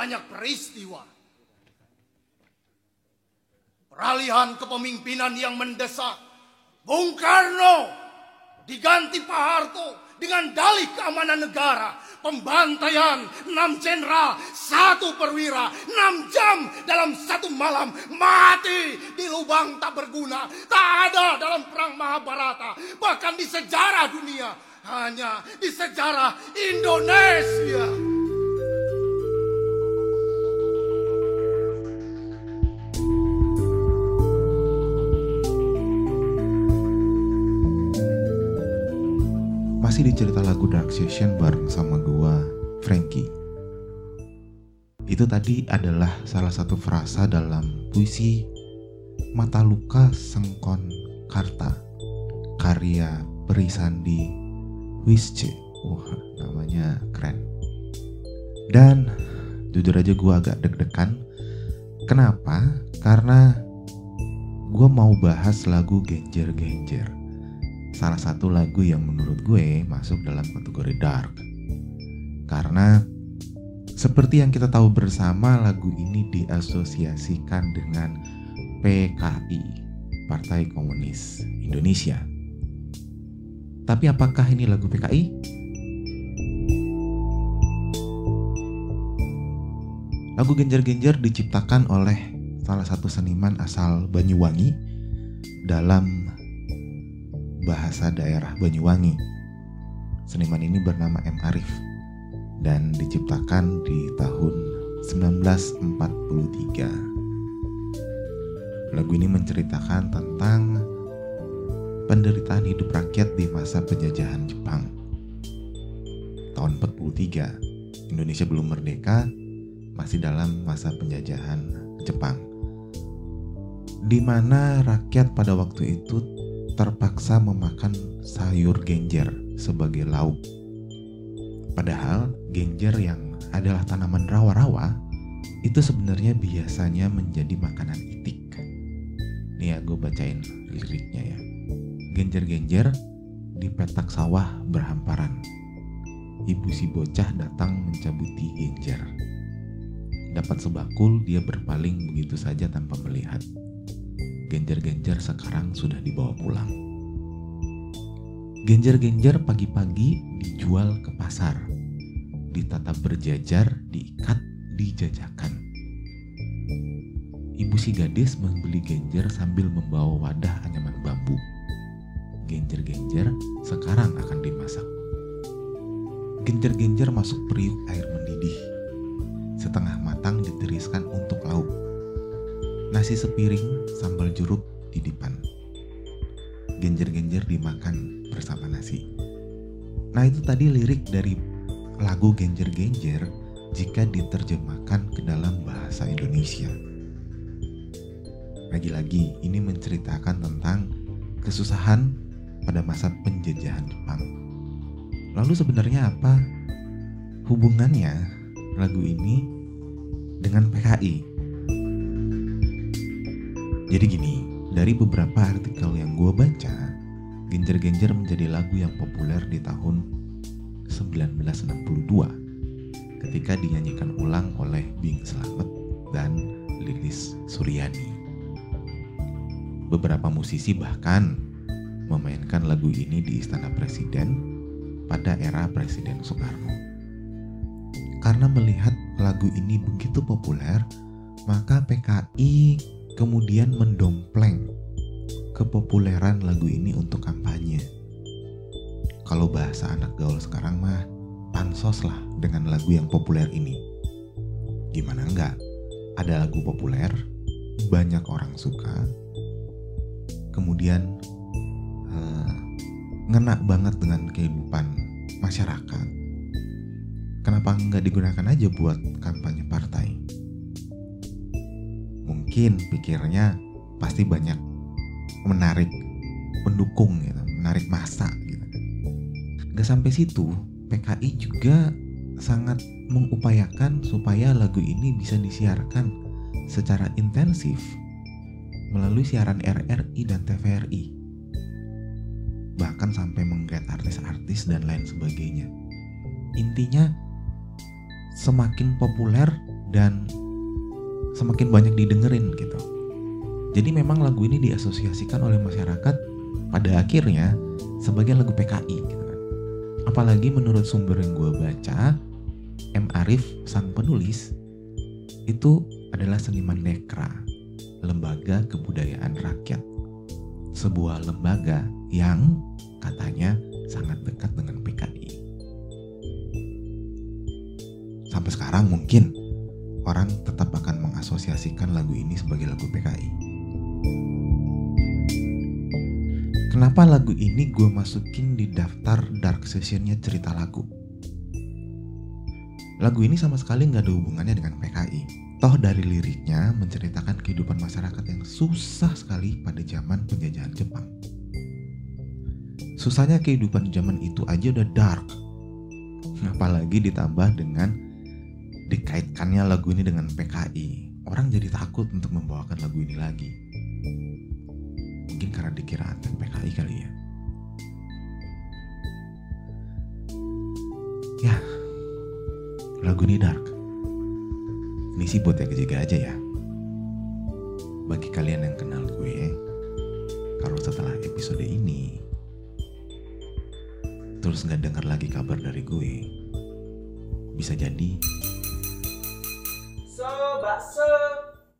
banyak peristiwa. Peralihan kepemimpinan yang mendesak. Bung Karno diganti Pak Harto dengan dalih keamanan negara. Pembantaian enam jenderal, satu perwira, enam jam dalam satu malam mati di lubang tak berguna. Tak ada dalam perang Mahabharata, bahkan di sejarah dunia, hanya di sejarah Indonesia. Masih di cerita lagu Dark Session bareng sama gua, Frankie. Itu tadi adalah salah satu frasa dalam puisi Mata Luka Sengkon Karta karya Perisandi Wisce. Wah, namanya keren. Dan jujur aja gua agak deg-degan. Kenapa? Karena gua mau bahas lagu Genjer-Genjer salah satu lagu yang menurut gue masuk dalam kategori dark. Karena seperti yang kita tahu bersama lagu ini diasosiasikan dengan PKI, Partai Komunis Indonesia. Tapi apakah ini lagu PKI? Lagu Genjer-Genjer diciptakan oleh salah satu seniman asal Banyuwangi dalam bahasa daerah Banyuwangi. Seniman ini bernama M. Arif dan diciptakan di tahun 1943. Lagu ini menceritakan tentang penderitaan hidup rakyat di masa penjajahan Jepang. Tahun 43, Indonesia belum merdeka, masih dalam masa penjajahan Jepang. Di mana rakyat pada waktu itu terpaksa memakan sayur genjer sebagai lauk. Padahal genjer yang adalah tanaman rawa-rawa itu sebenarnya biasanya menjadi makanan itik. Nih ya gue bacain liriknya ya. Genjer-genjer di petak sawah berhamparan. Ibu si bocah datang mencabuti genjer. Dapat sebakul dia berpaling begitu saja tanpa melihat genjer-genjer sekarang sudah dibawa pulang. Genjer-genjer pagi-pagi dijual ke pasar, ditata berjajar, diikat, dijajakan. Ibu si gadis membeli genjer sambil membawa wadah anyaman bambu. Genjer-genjer sekarang akan dimasak. Genjer-genjer masuk periuk air Nasi sepiring sambal jeruk di dipan. Genjer-genjer dimakan bersama nasi. Nah itu tadi lirik dari lagu Genjer-genjer jika diterjemahkan ke dalam bahasa Indonesia. Lagi-lagi ini menceritakan tentang kesusahan pada masa penjajahan Jepang. Lalu sebenarnya apa hubungannya lagu ini dengan PKI? Jadi gini, dari beberapa artikel yang gue baca, Genjer-Genjer menjadi lagu yang populer di tahun 1962 ketika dinyanyikan ulang oleh Bing Slamet dan Lilis Suryani. Beberapa musisi bahkan memainkan lagu ini di Istana Presiden pada era Presiden Soekarno. Karena melihat lagu ini begitu populer, maka PKI kemudian mendompleng kepopuleran lagu ini untuk kampanye. Kalau bahasa anak gaul sekarang mah pansos lah dengan lagu yang populer ini. Gimana enggak? Ada lagu populer, banyak orang suka, kemudian uh, ngena banget dengan kehidupan masyarakat. Kenapa nggak digunakan aja buat kampanye? Mungkin pikirnya pasti banyak menarik pendukung gitu, menarik masa gitu. Gak sampai situ, PKI juga sangat mengupayakan supaya lagu ini bisa disiarkan secara intensif melalui siaran RRI dan TVRI. Bahkan sampai menggait artis-artis dan lain sebagainya. Intinya semakin populer dan semakin banyak didengerin gitu. Jadi memang lagu ini diasosiasikan oleh masyarakat pada akhirnya sebagai lagu PKI gitu kan. Apalagi menurut sumber yang gue baca, M. Arif sang penulis itu adalah seniman nekra, lembaga kebudayaan rakyat. Sebuah lembaga yang katanya sangat dekat dengan PKI. Sampai sekarang mungkin orang tetap akan mengasosiasikan lagu ini sebagai lagu PKI. Kenapa lagu ini gue masukin di daftar dark sessionnya cerita lagu? Lagu ini sama sekali nggak ada hubungannya dengan PKI. Toh dari liriknya menceritakan kehidupan masyarakat yang susah sekali pada zaman penjajahan Jepang. Susahnya kehidupan zaman itu aja udah dark. Apalagi ditambah dengan dikaitkannya lagu ini dengan PKI. Orang jadi takut untuk membawakan lagu ini lagi. Mungkin karena dikira antek PKI kali ya. Ya, lagu ini dark. Ini sih buat yang ketiga aja ya. Bagi kalian yang kenal gue, kalau setelah episode ini, terus nggak dengar lagi kabar dari gue, bisa jadi abraço!